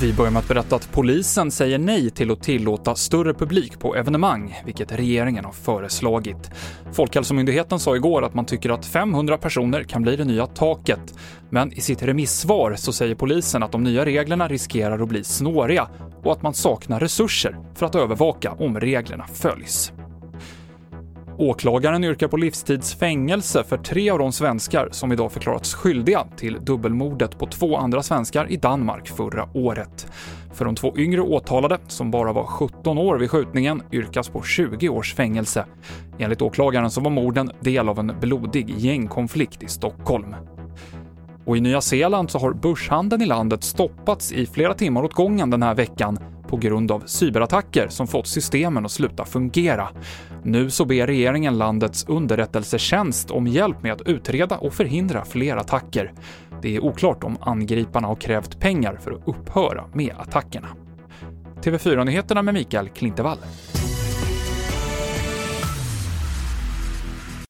Vi börjar med att berätta att polisen säger nej till att tillåta större publik på evenemang, vilket regeringen har föreslagit. Folkhälsomyndigheten sa igår att man tycker att 500 personer kan bli det nya taket. Men i sitt remissvar så säger polisen att de nya reglerna riskerar att bli snåriga och att man saknar resurser för att övervaka om reglerna följs. Åklagaren yrkar på livstids fängelse för tre av de svenskar som idag förklarats skyldiga till dubbelmordet på två andra svenskar i Danmark förra året. För de två yngre åtalade, som bara var 17 år vid skjutningen, yrkas på 20 års fängelse. Enligt åklagaren så var morden del av en blodig gängkonflikt i Stockholm. Och i Nya Zeeland så har börshandeln i landet stoppats i flera timmar åt gången den här veckan på grund av cyberattacker som fått systemen att sluta fungera. Nu så ber regeringen landets underrättelsetjänst om hjälp med att utreda och förhindra fler attacker. Det är oklart om angriparna har krävt pengar för att upphöra med attackerna. TV4-nyheterna med Mikael Klintevall.